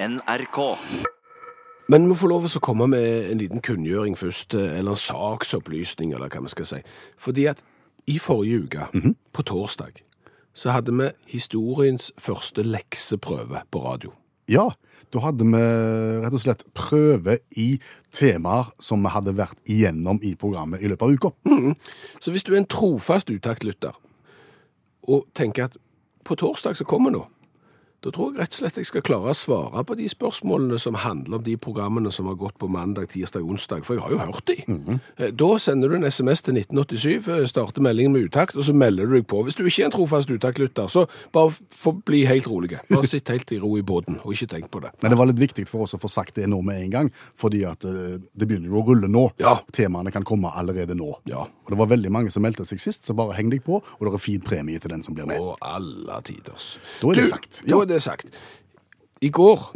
NRK. Men vi får lov å komme med en liten kunngjøring først, eh, eller en saksopplysning, eller hva vi skal si. Fordi at i forrige uke, på torsdag, så hadde vi historiens første lekseprøve på radio. Ja, da hadde vi rett og slett prøve i temaer som vi hadde vært igjennom i programmet i løpet av uka. Så hvis du er en trofast utaktlytter og tenker at på torsdag så kommer nå, da tror jeg rett og slett jeg skal klare å svare på de spørsmålene som handler om de programmene som har gått på mandag, tirsdag, onsdag, for jeg har jo hørt de. Eh, Da sender du en sms til 1987, eh, starter meldingen med utakt, og så melder du deg på. Hvis du ikke er en trofast utaktlytter, så bare bli helt rolig. Bare sitt helt i ro i båten, og ikke tenk på det. Men det var litt viktig for oss å få sagt det nå med en gang, fordi at eh, det begynner jo å rulle nå. Ja. Temaene kan komme allerede nå. Ja. Og det var veldig mange som meldte seg sist, så bare heng deg på, og det er fin premie til den som blir med. Og alle tiders. Da er det Du, sagt. Ja. Er det sagt. I går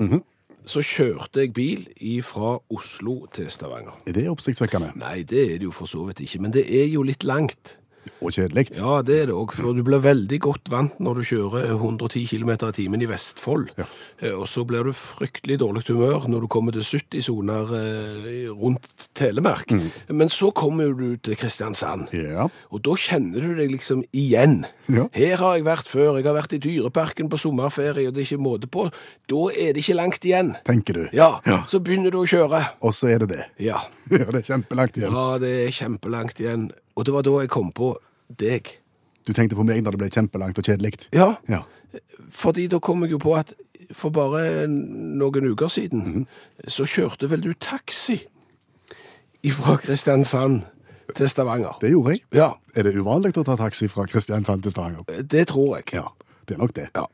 så kjørte jeg bil fra Oslo til Stavanger. Er det oppsiktsvekkende Nei, det er det jo for så vidt ikke, men det er jo litt langt. Og kjedelig? Ja, det er det òg, for du blir veldig godt vant når du kjører 110 km i timen i Vestfold. Ja. Eh, Og så blir du fryktelig dårlig humør når du kommer til 70-soner eh, rundt Telemark. Men så kommer du til Kristiansand. Ja. Og da kjenner du deg liksom igjen. Ja. Her har jeg vært før, jeg har vært i Dyreparken på sommerferie, og det er ikke måte på. Da er det ikke langt igjen. tenker du. Ja, Ja. så begynner du å kjøre. Og så er det det. Ja. Ja, det er kjempelangt igjen. ja, det er kjempelangt igjen. Og det var da jeg kom på deg. Du tenkte på meg da det ble kjempelangt og kjedelig? Ja, Ja. fordi da kom jeg jo på at for bare noen uker siden, så kjørte vel du taxi fra Kristiansand til Stavanger. Det gjorde jeg. Ja, Er det uvanlig å ta taxi fra Kristiansand til Stavanger? det tror jeg. Ja, det er nok det. Ja.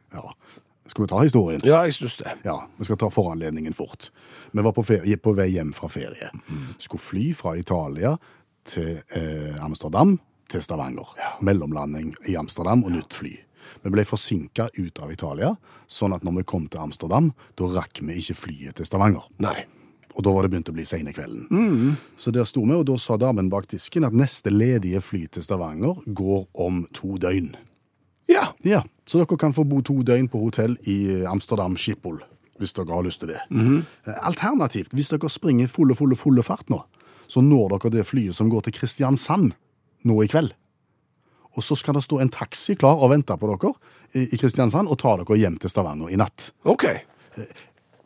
Skal vi ta historien? Ja, jeg synes det. Ja, vi skal ta foranledningen fort. Vi var på, ferie, på vei hjem fra ferie. Skulle fly fra Italia til eh, Amsterdam til Stavanger. Mellomlanding i Amsterdam og nytt fly. Vi ble forsinka ut av Italia, sånn at når vi kom til Amsterdam, da rakk vi ikke flyet til Stavanger. Nei. Og da var det begynt å bli sene kvelden. Så der sto vi, og da sa damen bak disken at neste ledige fly til Stavanger går om to døgn. Ja, Ja, så dere kan få bo to døgn på hotell i Amsterdam Schiphol, hvis dere har lyst til det. Mm. Alternativt, hvis dere springer fulle, fulle, fulle fart nå, så når dere det flyet som går til Kristiansand nå i kveld. Og så skal det stå en taxi klar og vente på dere i Kristiansand og ta dere hjem til Stavanger i natt. ok.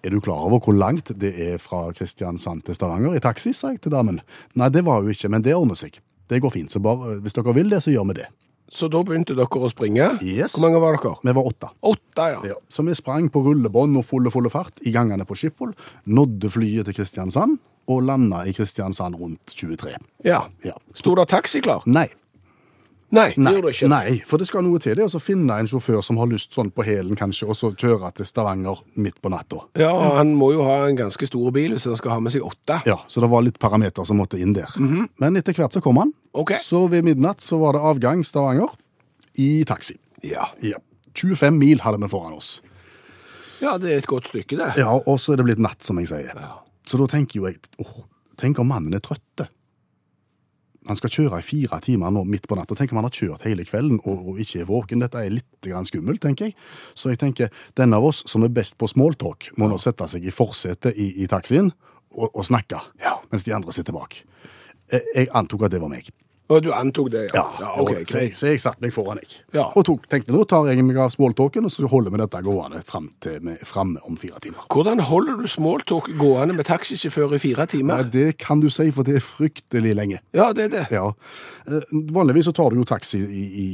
Er du klar over hvor langt det er fra Kristiansand til Stavanger i taxi, sa jeg til damen. Nei, det var hun ikke, men det ordner seg. Det går fint, så bare, hvis dere vil det, så gjør vi det. Så da begynte dere å springe. Yes. Hvor mange var dere? Vi var åtte. Åtte, ja. Ja, så vi sprang på rullebånd og fulle, fulle fart i gangene på Schiphol, nådde flyet til Kristiansand og landa i Kristiansand rundt 23. Ja. Ja. Sto det taxi klar? Nei, Nei, nei, det nei, for det skal noe til det, så finne en sjåfør som har lyst sånn på hælen kanskje, og så kjøre til Stavanger midt på natta. Ja, han må jo ha en ganske stor bil hvis han skal ha med seg åtte. Ja, så det var litt parameter som måtte inn der. Men etter hvert så kom han. Okay. Så ved midnatt så var det avgang Stavanger i taxi. Ja. Ja. 25 mil hadde vi foran oss. ja, det er et godt stykke, det. Ja, og så er det blitt natt, som jeg sier. Ja. Så da tenker jo jeg, åh, tenk om mannen er trøtte. Han skal kjøre i fire timer nå midt på natta. Tenk om han har kjørt hele kvelden og, og ikke er våken. Dette er litt grann skummelt, tenker jeg. Så jeg tenker, den av oss som er best på smalltalk, må nå sette seg i forsetet i, i taxien og, og snakke, Ja. mens de andre sitter bak. Jeg, jeg antok at det var meg. Og du antok det, ja. Ja, okay, så, jeg, så jeg satte meg foran, jeg. Ja. Og tok, tenkte nå tar jeg meg av smalltalken, og så holder vi dette gående fram til vi er framme om fire timer. Hvordan holder du smalltalk gående med taxisjåfør i fire timer? timer? det kan du si, for det er fryktelig lenge. Ja, det er det. Ja. Eh, Vanligvis så tar du jo taxi i, i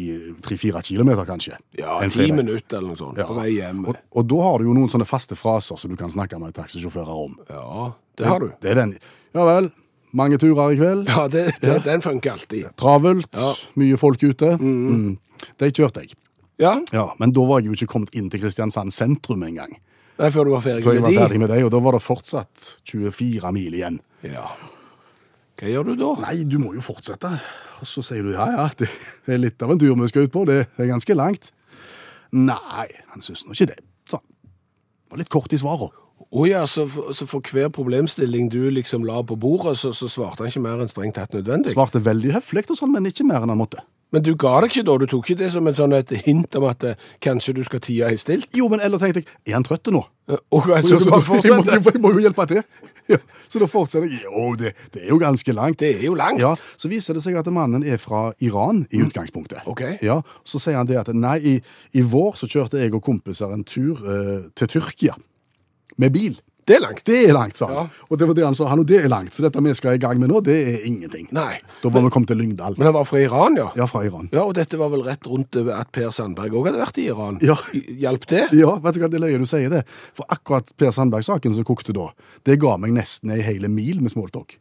3-4 kilometer, kanskje. Ja, En ti minutter eller noe sånt på vei hjem. Og, og da har du jo noen sånne faste fraser som du kan snakke med taxisjåfører om. Ja, det har du. Det er den. Ja vel, mange turer i kveld. Ja, det, det, den funker alltid. Travelt, Ja. mye folk ute. Mm. De kjørte jeg. Ja, Ja, Men da var jeg jo ikke kommet inn til Kristiansand sentrum engang. Nei, før du var ferdig Før jeg med var ferdig de? med deg. og da var det fortsatt 24 mil igjen. Ja. Hva gjør du da? Nei, du må jo fortsette. Og så sier du ja, ja, det er litt av en tur vi skal ut på, det er ganske langt. Nei, han syns nå ikke det. Så det var litt kort i svaret. Å ja, så for, så for hver problemstilling du liksom la på bordet, så, så svarte han ikke mer enn strengt tatt nødvendig? Svarte veldig høflig og sånn, men ikke mer enn han måtte. Men du ga det ikke da? Du tok ikke det som et, sånn et hint om at eh, kanskje du skal tie ei stilt? Jo, men eller tenkte jeg, er han trøtt nå? Eh, så, så du Så bare må, jeg, må, jeg må jo hjelpe til. Ja, så da fortsetter jeg. Jo, det, det er jo ganske langt. Det er jo langt. Ja, Så viser det seg at mannen er fra Iran i utgangspunktet. Ok. Ja, Så sier han det at nei, i, i vår så kjørte jeg og kompiser en tur eh, til Tyrkia med bil. Det er langt. Det er langt, sa han. Ja. Og det var det han sa. Han, og det er langt, så dette vi skal i gang med nå, det er ingenting. Nei. Da var vi kommet til Lyngdal. Men han var fra Iran, ja? Ja, fra Iran. Ja, og dette var vel rett rundt at Per Sandberg òg hadde vært i Iran? Ja. Hjalp det? Ja, vet du hva, det er løye du sier det. For akkurat Per Sandberg-saken som kokte da, det ga meg nesten ei hele mil med smalltalk.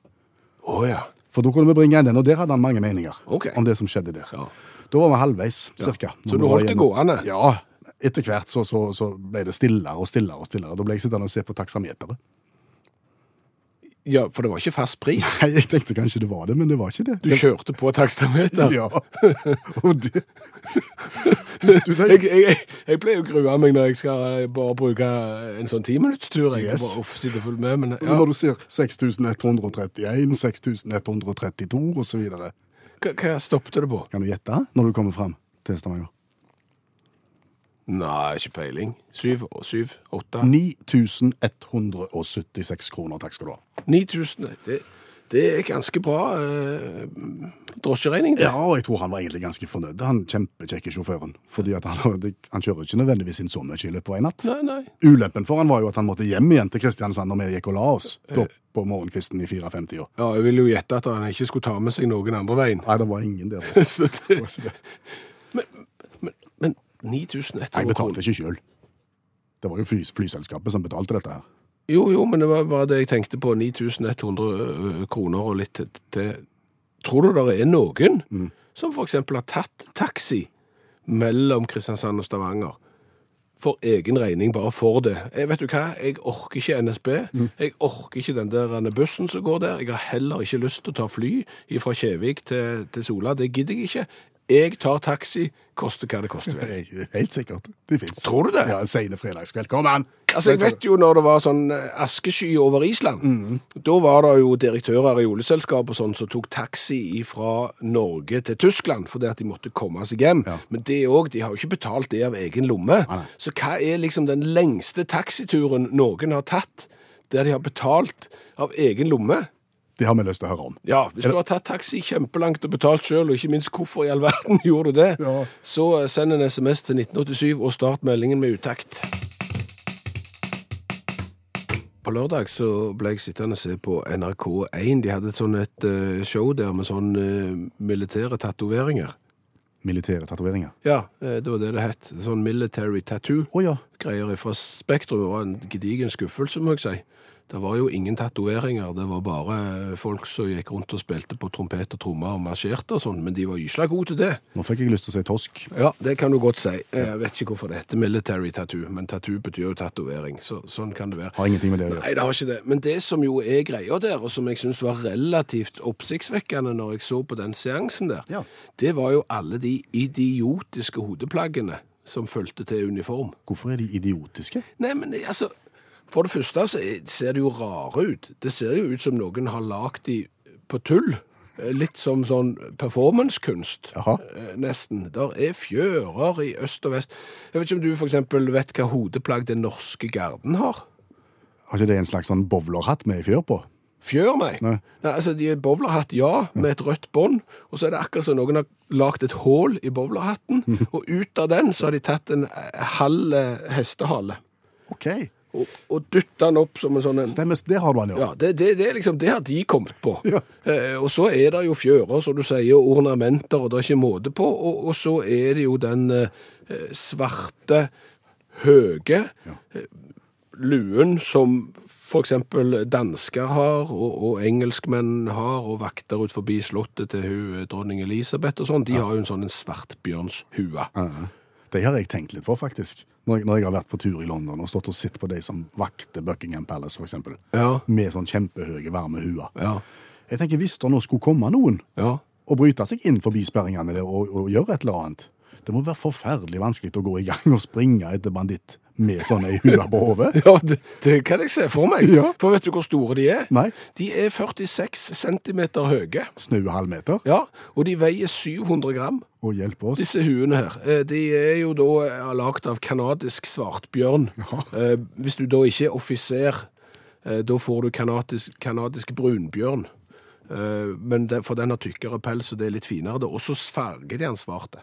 Å ja. For da kunne vi bringe inn den, og der hadde han mange meninger Ok. om det som skjedde der. Ja. Da var vi halvveis, cirka. Så du holdt det gående? Ja. Etter hvert så, så, så ble det stillere og stillere og stillere. Da ble jeg sittende og se på taksameteret. ja, for det var ikke fast pris. Nei, Jeg tenkte kanskje det var det, men det var ikke det. Du kjørte på takstameter. Ja. Og det Du Jeg, jeg, jeg pleier å grue meg når jeg skal bare bruke en sånn timinuttstur. Yes. bare full med, Men ja. Når du ser 6131, 6132 osv. Hva, hva stoppet det på? Kan du gjette når du kommer fram til Stavanger? Nei, ikke peiling. Syv, syv, åtte 9176 kroner. Takk skal du ha. 9000. Det, det er ganske bra eh, drosjeregning, det. Ja, og jeg tror han var egentlig ganske fornøyd. Han kjempekjekke sjåføren. Fordi at han, han kjører ikke nødvendigvis inn så mye i løpet av en natt. Nei, nei. Ulempen for han var jo at han måtte hjem igjen til Kristiansand når vi gikk og la oss. Da på morgenkvisten i 54. Ja, jeg ville jo gjette at han ikke skulle ta med seg noen andre veien. Nei, det var ingen der. Så det. men, men 9100 Jeg betalte ikke sjøl. Det var jo fly, flyselskapet som betalte dette her. Jo, jo, men det var bare det jeg tenkte på. 9100 kroner og litt til-. Tror du det er noen som for eksempel har tatt taxi mellom Kristiansand og Stavanger for egen regning, bare for det? Jeg vet du hva, jeg orker ikke NSB. Jeg orker ikke den der bussen som går der. Jeg har heller ikke lyst til å ta fly fra Kjevik til, til Sola. Det gidder jeg ikke. Jeg tar taxi, koste hva det koster. vil. Helt sikkert. Det fins. Tror du det? Ja, en sene fredagskveld. Kom an! Altså, jeg vet jo når det var sånn eh, askesky over Island, da var det jo direktører i oljeselskap og sånn som tok taxi fra Norge til Tyskland, fordi at de måtte komme seg hjem. Ja. Men det òg, de har jo ikke betalt det av egen lomme. Nei. Så hva er liksom den lengste taxituren noen har tatt, der de har betalt av egen lomme? Det har vi lyst til å høre om. Ja, hvis du har tatt taxi kjempelangt og betalt sjøl, og ikke minst hvorfor i all verden gjorde du det, Ja. så send en SMS til 1987 og start meldingen med utakt. På lørdag så ble jeg sittende og se på NRK1. De hadde et sånn et eh, show der med sånn eh, militære tatoveringer. Militære tatoveringer. Ja, eh, det var det det het. Sånn military tattoo. Å ja. Fra Spektrum. Det var en gedigen skuffelse, må jeg si. Det var jo ingen tatoveringer. Det var bare folk som gikk rundt og spilte på trompet og trommer og marsjerte og sånn, men de var gysla gode til det. Nå fikk jeg lyst til å si tosk. Ja, det kan du godt si. Jeg vet ikke hvorfor det heter military tattoo, men tattoo betyr jo tatovering, så sånn kan det være. Har ingenting med det å gjøre. Nei, det har ikke det. Men det som jo er greia der, og som jeg syns var relativt oppsiktsvekkende når jeg så på den seansen der, Ja. det var jo alle de idiotiske hodeplaggene som fulgte til uniform. Hvorfor er de idiotiske? Nei, men altså For det første så er- ser det jo rare ut. Det ser jo ut som noen har lagd de på tull. Eh, Litt som sånn performancekunst, eh, nesten. Der er fjører i øst og vest. Jeg vet ikke om du for eksempel vet hva hodeplagg den norske garden har? Har ikke det en slags sånn bowlerhatt med fjør på? Fjør, nei. Nei. nei altså, de er bowlerhatt, ja, med et rødt bånd. Og så er det akkurat som noen har lagd et hull i bowlerhatten, og ut av den så har de tatt en eh, halv eh, hestehale. OK. Og, og dytta den opp som en sånn en Stemmes, det har man jo. ja. Ja, det, det, det, liksom, det har de kommet på. Ja. Eh, og så er det jo fjører, som du sier, og ornamenter, og det er ikke måte på. Og, og så er det jo den eh, svarte, høge eh, luen som eksempel dansker har, og, og engelskmenn har, og vakter ut forbi slottet til hun, eh, dronning Elisabeth og sånn. De har jo en sånn en svartbjørnshue. Ja. Det har jeg tenkt litt på, faktisk. Når jeg, når jeg har vært på tur i London og stått og sett på de som vakter Buckingham Palace, for eksempel. Ja, Med sånn kjempehøye, varme huer. ja, Jeg tenker, hvis det nå skulle komme noen ja. og bryte seg inn forbi sperringene der og, og gjøre et eller annet Det må være forferdelig vanskelig å gå i gang og springe etter banditt med sånne i hula på hodet? Ja, det, det kan jeg se for meg. Ja. For vet du hvor store de er? Nei. De er 46 centimeter høye. Snaue halvmeter? Ja, og de veier 700 gram, Og hjelp oss. disse huene her. Eh, De er jo da eh, lagd av kanadisk svartbjørn. Ja. Hvis du da ikke er offiser, eh, da får du kanadisk, canadisk brunbjørn. Eh, Men for den har tykkere pels, og det er litt finere. Og så farger de den svarte.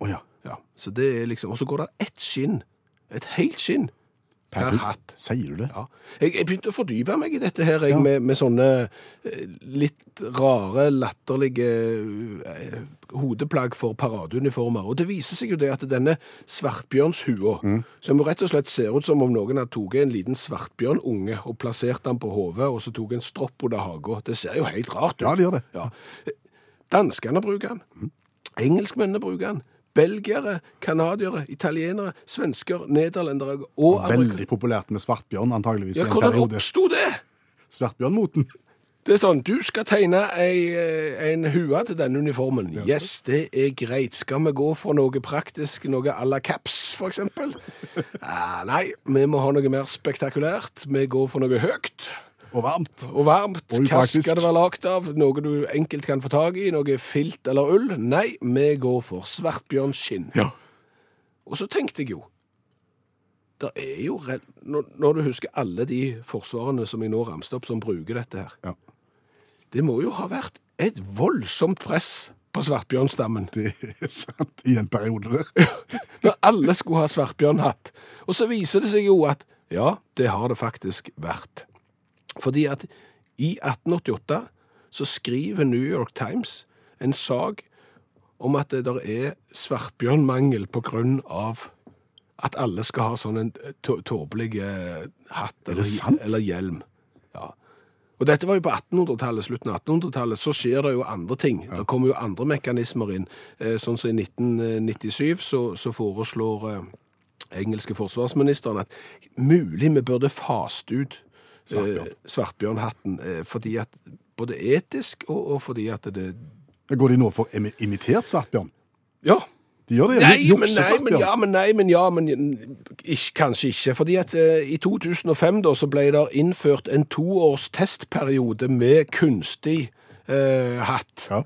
Oh, ja. Ja, så det er liksom, og så går det ett skinn, et helt skinn, per hatt. Sier du det? Ja. Jeg, jeg begynte å fordype meg i dette her, jeg, Ja. med, med sånne eh, litt rare, latterlige eh, hodeplagg for paradeuniformer. Og det viser seg jo det at denne svartbjørnshua, Mm. som jo rett og slett ser ut som om noen har tatt en liten svartbjørnunge og plassert den på hodet, og så tok en stropp under hagen. Det ser jo helt rart ut. Ja, det gjør det. Ja. Danskene bruker den. Engelskmennene bruker den. Belgiere, canadiere, italienere, svensker, nederlendere og amerikanere. Veldig populært med svartbjørn, antageligvis Ja, hvordan oppsto det? Svartbjørnmoten. Det er sånn, du skal tegne ei, eh, en hue til denne uniformen. Yes, det er greit. Skal vi gå for noe praktisk, noe à la caps, eksempel? Ah, nei, vi må ha noe mer spektakulært. Vi går for noe høyt Og varmt. og varmt. Og Hva skal det være lagt av? Noe du enkelt kan få tag i? Noe filt eller ull? Nei, vi går for svartbjørnskinn. Ja. Og så tenkte jeg jo, det er jo, når du husker alle de forsvarene som jeg nå ramste opp som bruker dette her, ja. det må jo ha vært et voldsomt press på svartbjørnstammen. Det er sant. I en periode der. Når alle skulle ha svartbjørnhatt. Og så viser det seg jo at, ja, det har det faktisk vært. Fordi at i 1888 så skriver New York Times en sak om at det der er svartbjørnmangel på grunn av at alle skal ha sånn en tå- tåpelig eh, hatt eller, eller hjelm. Ja. Og dette var jo på 1800-tallet, slutten av 1800-tallet, så skjer det jo andre ting. Det kommer jo andre mekanismer inn. Eh, Sånn som i 1997 så, så foreslår eh, engelske forsvarsministeren at mulig vi burde faste ut. Svartbjørnhatten, eh, fordi at både etisk og, og fordi at det Går de nå for imitert svartbjørn? Ja, De gjør det? Nei, men nei, men ja, men nei, men ja, men ikke, kanskje ikke. Fordi at eh, i 2005 da, så ble det innført en toårs testperiode med kunstig eh, hatt. Ja.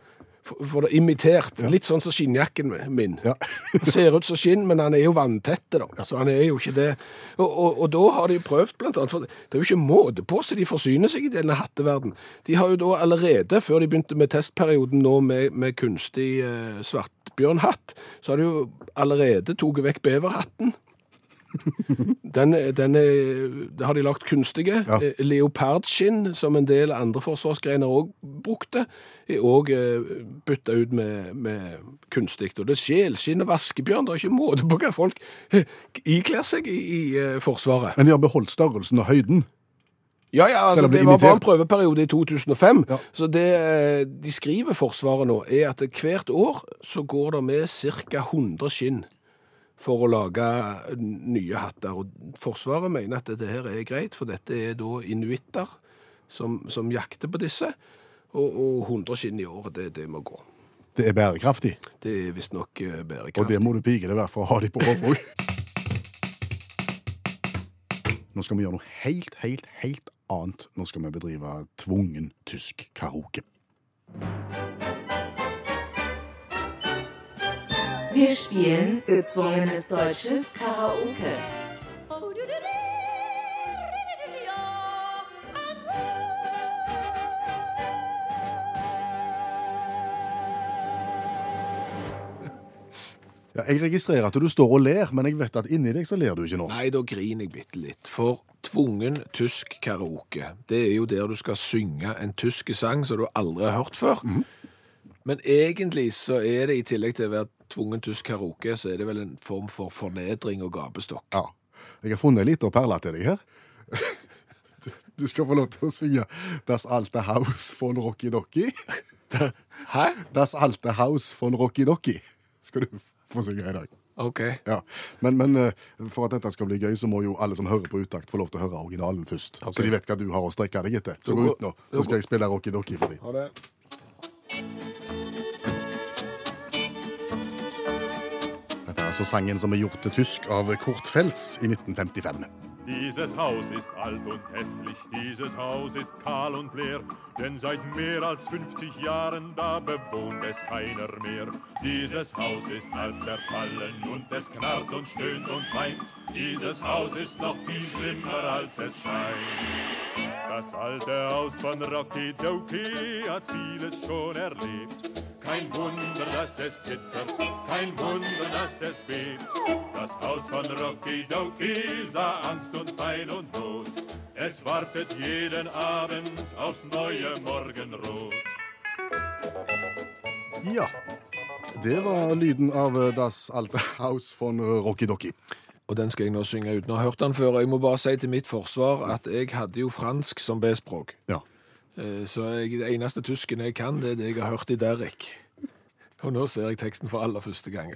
For, det er imitert. Litt sånn som skinnjakken min. Ja. Ser ut som skinn, men han er jo vanntette, da. Så han er jo ikke det. Og, og, og da har de prøvd, blant annet, for det er jo ikke måte på så de forsyner seg i denne hatteverden. De har jo da allerede, før de begynte med testperioden nå med, med kunstig eh, svartbjørnhatt, så har de jo allerede tatt vekk beverhatten. Den, den er, har de lagt kunstige. Ja. Eh, Leopardskinn, som en del andre forsvarsgrener òg brukte, er òg bytta ut med, med kunstig. Og det er sjelskinn og vaskebjørn. Det er ikke måte på hva folk eh, ikler seg i, i eh, Forsvaret. Men de har beholdt størrelsen og høyden. Ja, ja, altså, det det var bare en prøveperiode i 2005. Ja. Så det eh, de skriver Forsvaret nå, er at hvert år så går det med ca. 100 skinn for å lage nye hatter. Og Forsvaret mener at dette her er greit, for dette er da inuitter som, som jakter på disse. Og, og 100 skinn i året, det, det må gå. Det er bærekraftig. Det er visstnok bærekraftig. Og det må du pike det være for å ha de på overbruk. Nå skal vi gjøre noe helt, helt, helt annet. Nå skal vi bedrive tvungen tysk karaoke. Wir spielen gezwungenes deutsches Karaoke. Ja, jeg registrerer at du står og ler, men jeg vet at inni deg så ler du ikke nå. Nei, da griner jeg bitte litt. For tvungen tysk karaoke, det er jo der du skal synge en tysk sang som du aldri har hørt før. Men egentlig så er det, i tillegg til å være tvungen tysk karaoke, så er det vel en form for fornedring og gapestokk. Ja. Jeg har funnet en liten perle til deg her. Du- Du skal få lov til å synge Das alte Haus von Rocky Docky. Hæ? Das alte Haus von Rocky Docky skal du få synge i dag. OK. Ja, men, men eh, for at dette skal bli gøy, så må jo alle som hører på Utakt, få lov til å høre originalen først. Okay. Så de vet hva du har å strekke deg etter. Så gå ut nå, så så skal jeg spille Rocky Docky for dem. Ha det. Altså sangen som er gjort til tysk av Kurt Feltz i 1955. Dieses Haus ist alt und hässlich, dieses Haus ist kahl und leer, denn seit mehr als 50 Jahren da bewohnt es keiner mehr. Dieses Haus ist halb zerfallen und es knarrt und stöhnt und weint. Dieses Haus ist noch viel schlimmer als es scheint. Das alte Haus von Rocky Dokie hat vieles schon erlebt. Kein Wunder, dass es zittert, kein Wunder, dass es bebt. Das Haus von Rocky Doki sah Angst und Pein und Not. Es wartet jeden Abend aufs neue Morgenrot. Ja, det var lyden av Das alte Haus von Rocky Doki. Og den skal jeg nå synge uten å ha hørt den før. Jeg må bare si til mitt forsvar at jeg hadde jo fransk som B-språk. Ja. Eh, Så jeg, det eneste tysken jeg kan, det er det jeg har hørt i Derrick. Og nå ser jeg teksten for aller første gang.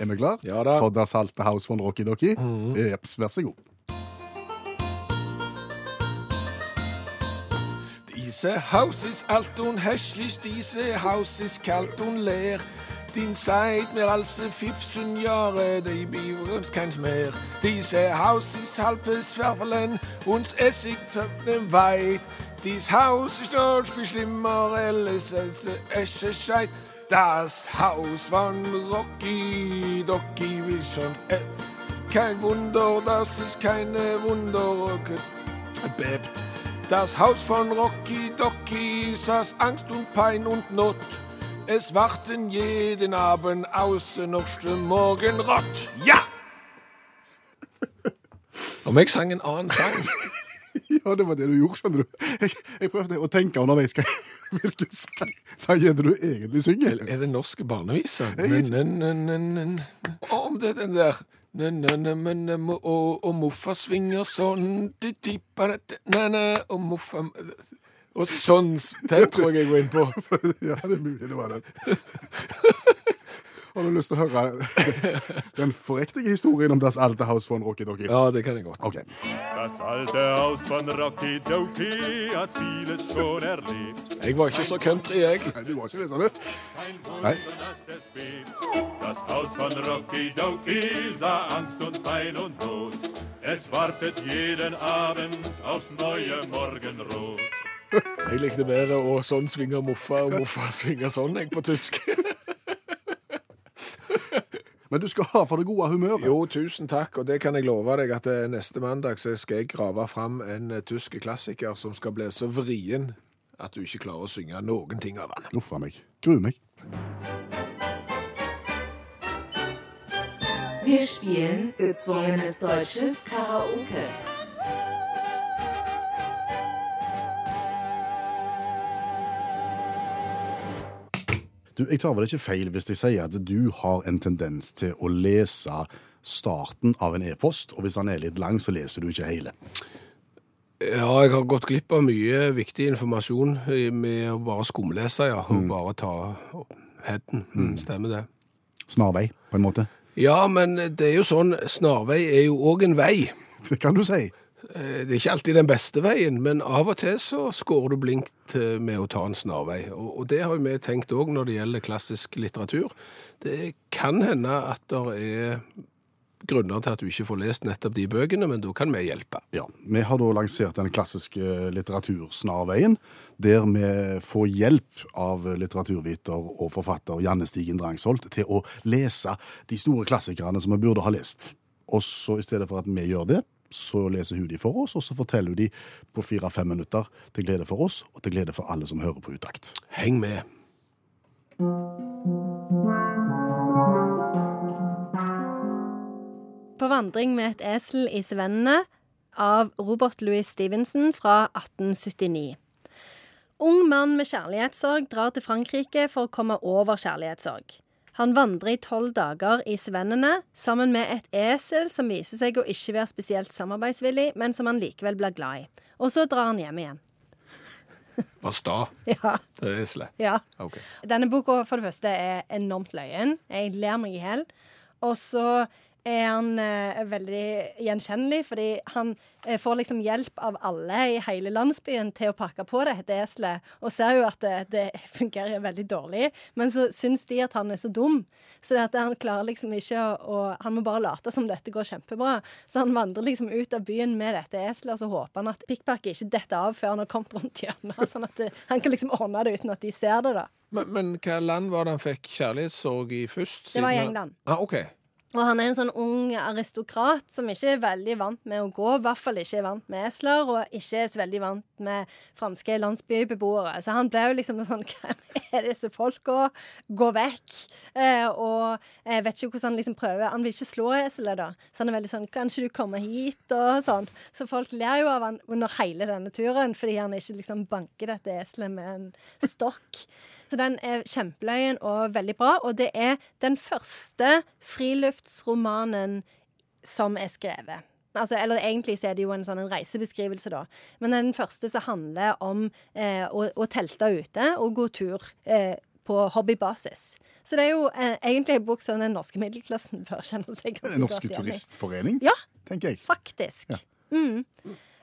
Er vi klar? Ja da. For Das alte Haus von Rocky Docky? Jeps, vær så god. Diese Haus ist alt und hässlich, diese Haus ist kalt und leer. Din seit mehr als 15 Jahre, de blir uns keins mehr. Diese Haus ist halbes Verfallen uns Essig ist weit. Dies Haus ist dort viel schlimmer, alles als Esche scheit. Das Haus von Rocky Docky will schon. Äh, kein Wunder, das ist keine Wunder. Bebt. Das Haus von Rocky Docky saß Angst und Pein und Not. Es warten jeden Abend außen noch Morgenrott. Ja! Om jeg sang en annen sang Ja, det var det du gjorde, skjønner du. Jeg, jeg prøvde å tenke underveis hvilken sang er det du egentlig synger. Er det norske barneviser? Om det er den der og, moffa svinger sånn Og moffa Og sånn Den tror jeg jeg går inn på. Ja, det er mulig det var den. Har du lyst til å høre den forriktige historien om Das alte Haus von Rocky Docky? Ja, det kan jeg godt. Okay. Das alte Haus von Rocky Dokie hat vieles schon erlebt. Jeg var ikke så country, jeg. Nei, du var ikke det, sa du? Bebt. Das Haus von Rocky Dokie sah Angst und Pein und Not. Es wartet jeden Abend aufs neue Morgenrot. Jeg likte bedre å sånn svinge moffa og moffa svinger sånn, jeg, på tysk. Men du skal ha for det gode humøret. Jo, tusen takk, og det kan jeg love deg at eh, neste mandag så skal jeg grave fram en eh, tysk klassiker som skal bli så vrien at du ikke klarer å synge noen ting av den. Uff a meg. Gruer meg. Wir spielen gezwungenes deutsches Karaoke. Du, Jeg tar vel ikke feil hvis jeg sier at du har en tendens til å lese starten av en e-post, og hvis den er litt lang, så leser du ikke hele. Ja, jeg har gått glipp av mye viktig informasjon med å bare skumlese, ja. Og bare ta headen. Mm, Stemmer det. Snarvei, på en måte. Ja, men det er jo sånn, snarvei er jo òg en vei. Det kan du si. Eh, Det er ikke alltid den beste veien, men av og til så skårer du blinkt eh, med å ta en snarvei. Og, det har vi tenkt òg når det gjelder klassisk litteratur. Det kan hende at det er grunner til at du ikke får lest nettopp de bøkene, men da kan vi hjelpe. Ja, Vi har da lansert den klassiske litteratursnarveien, der vi får hjelp av litteraturviter og forfatter Janne Stigen Drangsholt til å lese de store klassikerne som vi burde ha lest. Og så i stedet for at vi gjør det, så leser hun de for oss, og så forteller hun de på fire-fem minutter til glede for oss, og til glede for alle som hører på utakt. Heng med. På vandring med et esel i Svennene av Robert Louis Stevenson fra 1879. Ung mann med kjærlighetssorg drar til Frankrike for å komme over kjærlighetssorg. Han vandrer i tolv dager i Svennene sammen med et esel som viser seg å ikke være spesielt samarbeidsvillig, men som han likevel blir glad i. Og så drar han hjem igjen. Var sta, Ja, det er eslet. ja. Okay. Denne boka for det første er enormt løyen. Jeg ler meg i hjel. Og så er han eh, veldig gjenkjennelig, fordi han eh, får liksom hjelp av alle i hele landsbyen til å pakke på dette eselet, og ser jo at det, det fungerer veldig dårlig. Men så syns de at han er så dum, så det at han klarer liksom ikke å, Han må bare late som dette går kjempebra. Så han vandrer liksom ut av byen med dette eselet, og så håper han at pikkpakket ikke detter av før han har kommet rundt hjørnet, sånn at det, han kan liksom ordne det uten at de ser det, da. Men, men hva land var det han fikk kjærlighetssorg i først? Det var i England. Ah, OK. Og han er en sånn ung aristokrat som ikke er veldig vant med å gå, i hvert fall ikke er vant med esler, og ikke er så veldig vant med franske landsbybeboere. Så han ble jo liksom sånn Hvem er disse folka? Gå vekk. Eh, og jeg vet ikke hvordan han liksom prøver Han vil ikke slå eselet, da. Så han er veldig sånn Kanskje du kommer hit? Og sånn. Så folk ler jo av han under hele denne turen, fordi han ikke liksom banker dette eselet med en stokk. Så den er kjempeløyen og veldig bra. Og det er den første friluftsromanen som er skrevet. Altså, eller egentlig så er det jo en sånn en reisebeskrivelse, da. Men den første som handler om eh, å, å telte ute og gå tur eh, på hobbybasis. Så det er jo eh, egentlig en bok som den norske middelklassen bør kjenne seg ganske norske godt igjen i. turistforening, Ja, tenker jeg. faktisk. Mm.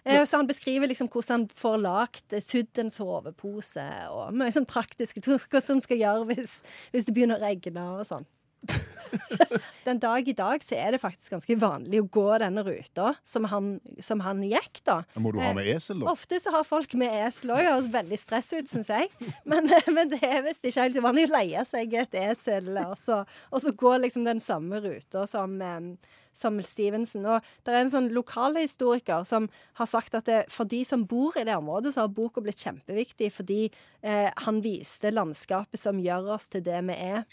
Eh, Så han beskriver liksom hvordan han får lagd eh, sydd en sovepose, og mye sånn praktisk. hva som skal gjøre hvis, hvis det begynner å regne og sånn. Den dag i dag så er det faktisk ganske vanlig å gå denne ruta som han, som han gikk, da. Må du ha med esel, da? Ofte så har folk med esel òg, høres veldig stress ut, syns jeg. Men, men det er visst ikke helt uvanlig å leie seg et esel, og så, og så gå liksom den samme ruta som, em, som Stevenson. Og det er en sånn lokalhistoriker som har sagt at det, for de som bor i det området, så har boka blitt kjempeviktig fordi eh, han viste landskapet som gjør oss til det vi er.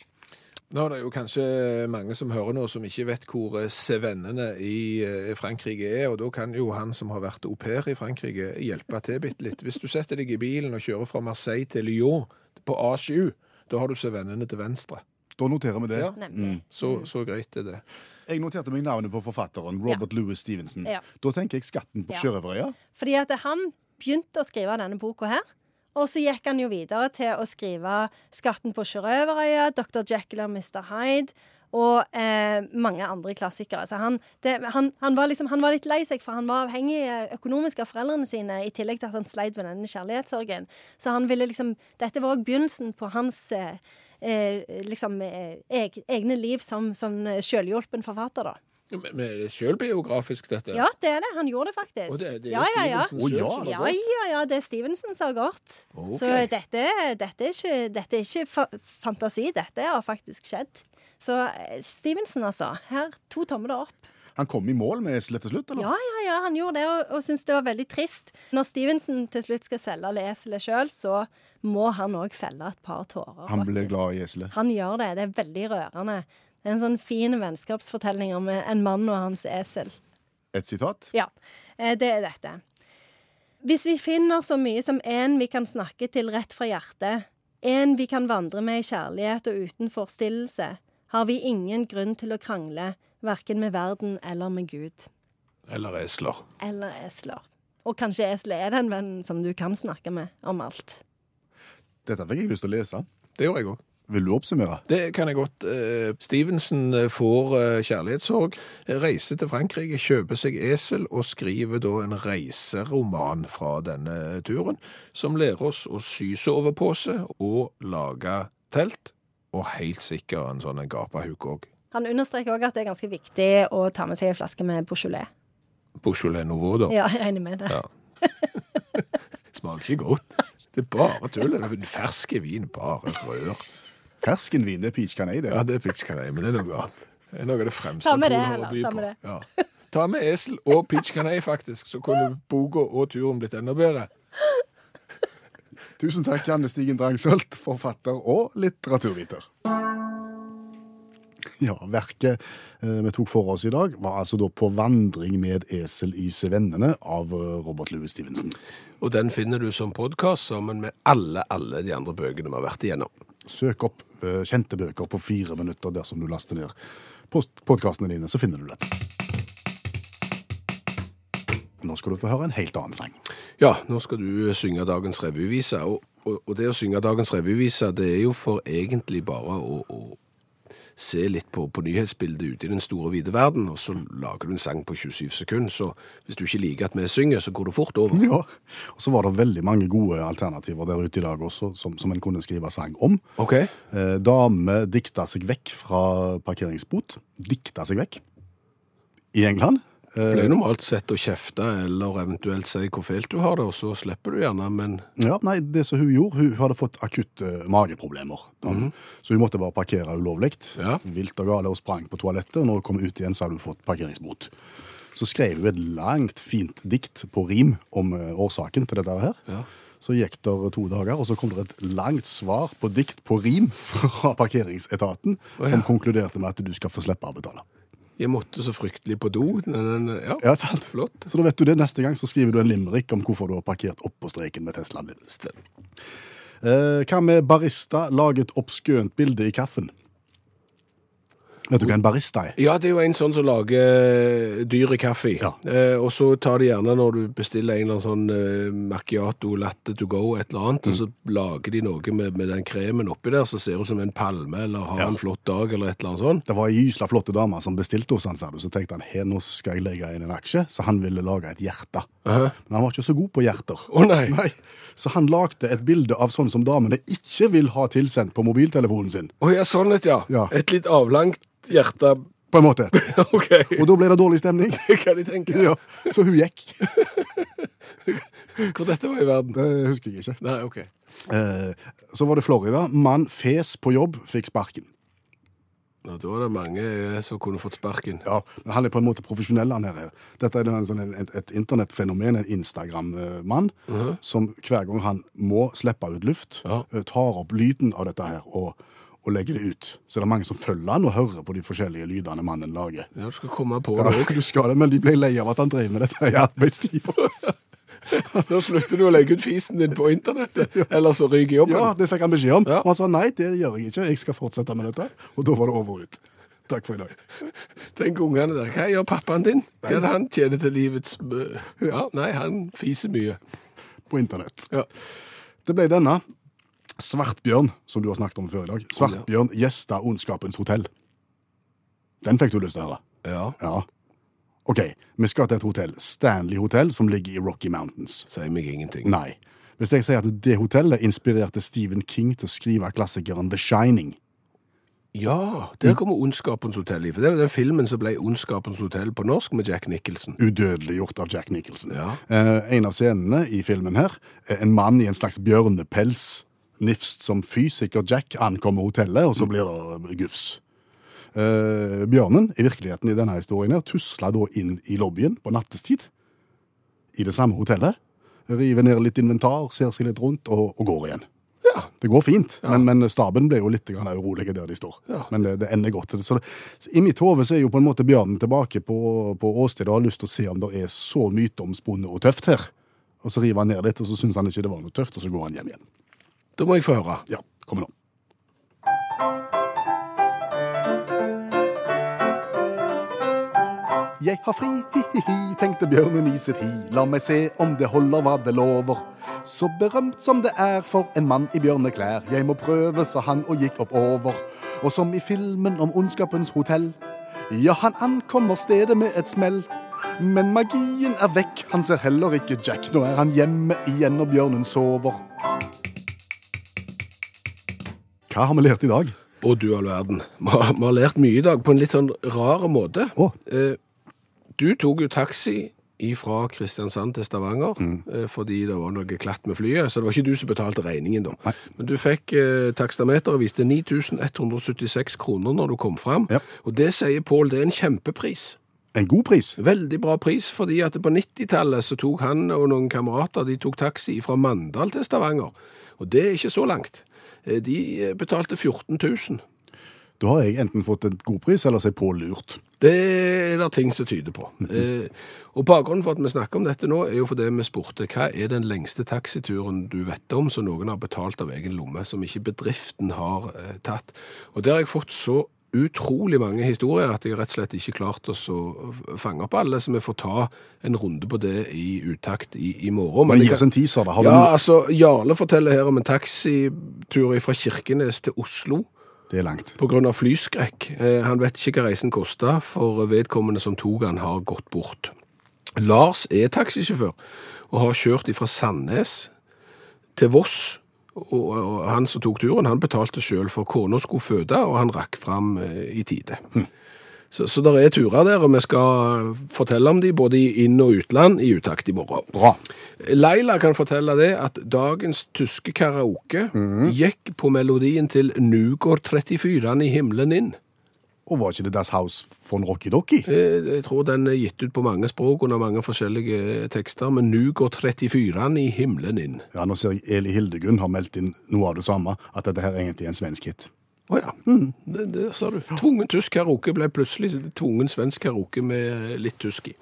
Nå er det jo kanskje mange som hører nå, som ikke vet hvor sevennene i eh, Frankrike er, og da kan jo han som har vært au pair i Frankrike, hjelpe til bitte litt. Hvis du setter deg i bilen og kjører fra Marseille til Lyon på A7, da har du sevennene til venstre. Da noterer vi det. Ja. Mm. Så, så greit er det. Jeg noterte meg navnet på forfatteren, Robert Louis Stevenson. Ja. Da tenker jeg 'Skatten på Ja. sjørøverøya'. Fordi at han begynte å skrive denne boka her. Og så gikk han jo videre til å skrive 'Skatten på sjørøverøya', 'Dr. Jekyll og Mr. Hyde' og eh, mange andre klassikere. Så han, det, han, han, var liksom, han var litt lei seg, for han var avhengig eh, økonomisk av foreldrene sine, i tillegg til at han sleit med denne kjærlighetssorgen. Så han ville liksom Dette var òg begynnelsen på hans eh, eh, liksom eh, egne liv som, som selvhjulpen forfatter, da. Men, er det selvbiografisk, dette? Ja, det er det. Han gjorde det faktisk. Og det, det er ja, ja, ja. Stevenson selv ja. som har Ja, gått? ja, ja, det er Stevenson som har gått. Okay. Så dette, dette, er ikke, dette er ikke fa fantasi, dette har faktisk skjedd. Så eh, Stevenson, altså. Her, to tomler opp. Han kom i mål med eselet til slutt, eller? Ja, ja, ja, han gjorde det, og, og syntes det var veldig trist. Når Stevenson til slutt skal selge eselet sjøl, så må han òg felle et par tårer. Han ble faktisk. glad i eselet. Han gjør det. Det er veldig rørende. En sånn fin vennskapsfortelling om en mann og hans esel. Et sitat? Ja, eh, det er dette. Hvis vi finner så mye som en vi kan snakke til rett fra hjertet, en vi kan vandre med i kjærlighet og uten forstillelse, har vi ingen grunn til å krangle, verken med verden eller med Gud. Eller esler. Eller esler. Og kanskje eselet er den vennen som du kan snakke med om alt. Dette fikk jeg lyst til å lese. Det gjorde jeg òg. Vil du oppsummere? Det kan jeg godt. Eh, Stevenson eh, får eh, kjærlighetssorg, reiser til Frankrike, kjøper seg esel og skriver da en reiseroman fra denne turen, som lærer oss å sy sovepose og lage telt, og helt sikkert en sånn gapahuk òg. Han understreker òg at det er ganske viktig å ta med seg en flaske med Beaujolais. Beaujolais Nouveau, da. Ja, jeg regner med det. Ja. Smaker ikke godt. Det er bare tull. Er Ferske vin, bare rør. Ferskenvin, det er peach canay, det. Ja, det er peach canay, men det er noe annet. Det er noe av det fremste Ta med det, heller. Ta med det. Ja. Ta med esel og peach canay, faktisk, så kunne boka og turen blitt enda bedre. Tusen takk, Janne Stigen Drangsholt, forfatter og litteraturviter. Ja, Verket eh, vi tok for oss i dag, var altså da 'På vandring med esel i Sevennene' av eh, Robert Louis Stevenson. Og den finner du som podkast sammen med alle, alle de andre bøkene vi har vært igjennom. Søk opp eh, kjente bøker på fire minutter dersom du laster ned podkastene dine, så finner du det. Nå skal du få høre en helt annen sang. Ja, nå skal du synge dagens revyvise. Og, og, og det å synge dagens revyvise, det er jo for egentlig bare å, å se litt på, på nyhetsbildet ute i den store, vide verden, og så lager du en sang på 27 sekunder. Så hvis du ikke liker at vi synger, så går det fort over. Ja. Og så var det veldig mange gode alternativer der ute i dag også, som, som en kunne skrive sang om. OK? Eh, dame dikta seg vekk fra parkeringsbot. Dikta seg vekk. I England. Eh, er normalt sett å kjefte, eller eventuelt si hvor feilt du har det, og så slipper du gjerne, men Ja, nei, det som hun gjorde, hun hadde fått akutte mageproblemer. damen. Så hun måtte bare parkere ulovlig. Ja. Vilt og gale og sprang på toalettet. og Når hun kom ut igjen, så hadde hun fått parkeringsbot. Så skrev hun et langt, fint dikt på rim om eh, årsaken til dette her. Ja. Så gikk det to dager, og så kom det et langt svar på dikt på rim fra parkeringsetaten, oh, ja. som konkluderte med at du skal få slippe å betale. Jeg måtte så fryktelig på do. Men, ja, Ja, sant? flott. Så da vet du det. Neste gang så skriver du en limerick om hvorfor du har parkert oppå streken med Teslaen din. Stem. Eh, hva med barista laget oppskønt bilde i kaffen? Vet du hva en barista er? Ja, det er jo en sånn som lager dyre i kaffe. Ja. Eh, og så tar de gjerne når du bestiller en eller annen sånn eh, macchiato, latte to go, et eller annet, og så lager de noe med, med den kremen oppi der, som ser ut som en palme, eller har Ja. en flott dag, eller et eller annet sånt. Det var ei gysla flotte dame som bestilte hos han, sa du. Så tenkte han her, nå skal jeg legge inn en aksje, så han ville lage et hjerte. Aha. Men han var ikke så god på hjerter. Å nei. Så han lagde et bilde av sånn som damene ikke vil ha tilsendt på mobiltelefonen sin. Å ja, sånn et, ja. Ja. Et litt avlangt hjerte. På en måte. Okay. Og da ble det dårlig stemning. Kan jeg tenke. Ja, så hun gikk. Hvor dette var i verden. Det husker jeg ikke. Nei, OK. Eh, så var det Florida. Mann fes på jobb, fikk sparken. Ja, da var det mange eh, som kunne fått sparken. Ja, men Han er på en måte profesjonell, han her. Dette er en, sånn, et, et internettfenomen, en Instagram-mann, som hver gang han må slippe ut luft, Ja. eh, tar opp lyden av dette her og, og legger det ut. Så det er mange som følger han og hører på de forskjellige lydene mannen lager. Ja, du skal komme på det òg. du skal det, Men de ble lei av at han drev med dette i arbeidstida. Nå slutter du å legge ut fisen din på internettet, eller så ryker jobben. Ja, det fikk han beskjed om. Ja. Og han sa nei, det gjør jeg ikke, jeg skal fortsette med dette. Og da var det over ut. Takk for i dag. Tenk ungene der. Hva gjør pappaen din? Hva er det han tjener til livets Ja, nei, han fiser mye. På internett. Ja. Det ble denne. Svartbjørn, som du har snakket om før i dag. Svartbjørn gjesta Ondskapens hotell. Den fikk du lyst til å høre? Ja, Ja. OK, vi skal til et hotell. Stanley Hotel, som ligger i Rocky Mountains. sier meg ingenting. Nei. Hvis jeg sier at det hotellet inspirerte Stephen King til å skrive klassikeren The Shining Ja, der kommer Ondskapens hotell i. For det var den filmen som ble Ondskapens hotell på norsk med Jack Nicholson. Udødeliggjort av Jack Nicholson. Ja. Eh, en av scenene i filmen her er en mann i en slags bjørnepels, nifst som fysiker Jack, ankommer hotellet, og så blir det gufs. Eh, bjørnen, i virkeligheten i denne historien her, tusla da inn i lobbyen på nattestid, i det samme hotellet, river ned litt inventar, ser seg litt rundt, og, og går igjen. Ja. Det går fint, men, men staben blir jo litt grann urolige der de står. Ja. Men det, det ender godt. Så det, I mitt hode er jo på en måte bjørnen tilbake på, på åstedet og har lyst til å se om det er så myteomspunnet og tøft her. Og så river han ned litt, og så syns han ikke det var noe tøft, og så går han hjem igjen. Da må jeg få høre. Ja, kommer nå. Jeg har fri, hi-hi-hi, tenkte bjørnen i sitt hi. La meg se om det holder hva det lover. Så berømt som det er for en mann i bjørneklær. Jeg må prøve, sa han og gikk oppover. Og som i filmen om Ondskapens hotell. Ja, han ankommer stedet med et smell. Men magien er vekk, han ser heller ikke Jack. Nå er han hjemme igjen, og bjørnen sover. Hva har vi lært i dag? Å, du all verden. Vi har, vi har lært mye i dag på en litt sånn rar måte. Eh, du tok jo taxi fra Kristiansand til Stavanger mm. fordi det var noe klatt med flyet, så det var ikke du som betalte regningen da. Nei. Men du fikk eh, takstameter og viste 9176 kroner når du kom fram. Ja. Og det sier Pål, det er en kjempepris. En god pris. Veldig bra pris, fordi at på 90-tallet så tok han og noen kamerater, de tok taxi fra Mandal til Stavanger. Og det er ikke så langt. Eh, De eh, betalte 14 000. Da har jeg enten fått en god pris, eller så er pålurt. Det er det ting som tyder på. Eh, og bakgrunnen for at vi snakker om dette nå, er jo fordi vi spurte hva er den lengste taxituren du vet om som noen har betalt av egen lomme, som ikke bedriften har eh, tatt. Og der har jeg fått så utrolig mange historier at jeg rett og slett ikke klarte å fange opp alle, så vi får ta en runde på det i utakt i, i morgen. Men jeg gi oss en teaser, da. Har Ja, du... altså, Jarle forteller her om en taxitur fra Kirkenes til Oslo. Det er langt. av flyskrekk. Eh, Han vet ikke hva reisen kosta, for vedkommende som tok han har gått bort. Lars er taxisjåfør og har kjørt fra Sandnes til Voss. Og, og han som tok turen, han betalte sjøl for kona skulle føde, og han rakk fram eh, i tide. Så, så det er turer der, og vi skal fortelle om de både i inn- og utland i utakt i morgen. Bra. Leila kan fortelle det at dagens tyske karaoke gikk på melodien til Nu går 34 i himmelen inn. Og var ikke det Das House von Rocky Docky? Jeg, Jeg tror den er gitt ut på mange språk under mange forskjellige tekster, men Nu går 34 i himmelen inn. Ja, nå ser jeg Eli Hildegunn har meldt inn noe av det samme, at dette her egentlig er en svensk hit. Å ja, det, det sa du. Tvungen tysk karaoke ble plutselig tvungen svensk karaoke med litt tysk i.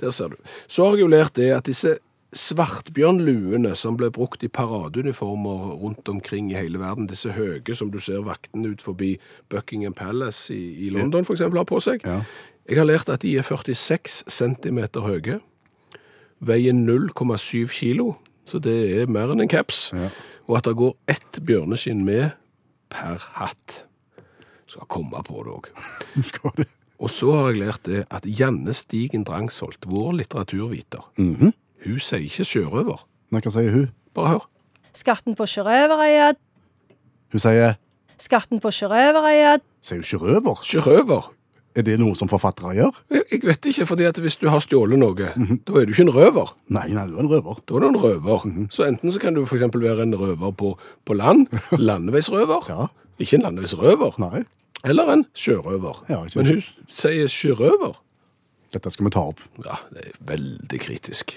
Der ser du. Så har jeg jo lært det at disse svartbjørnluene som ble brukt i paradeuniformer rundt omkring i hele verden, disse høye som du ser vaktene ut forbi Buckingham Palace i, i London eksempel har på seg, Ja. jeg har lært at de er 46 centimeter høye, veier 0,7 kilo, så det er mer enn en caps, Ja. og at det går ett bjørneskinn med per hatt. Skal komme på det òg. Og så har jeg lært det at Janne Stigen Drangsholt, vår litteraturviter, Mhm. Hun sier ikke sjørøver. Nei, hva sier hun? Bare hør. Skatten på sjørøverøya, Hun sier skatten på sjørøverøya, Sier hun sjørøver? Sjørøver. Er det noe som forfattere gjør? Jeg jeg vet ikke, fordi at hvis du har stjålet noe, da er du ikke en røver. Nei, nei, du er en røver. Da er du en røver. Så enten så kan du for eksempel være en røver på, på land, landeveisrøver, Ja. ikke en landeveisrøver, Nei, eller en sjørøver. Ja, ikke Men hun sier sjørøver. dette skal vi ta opp. Ja, det er veldig kritisk.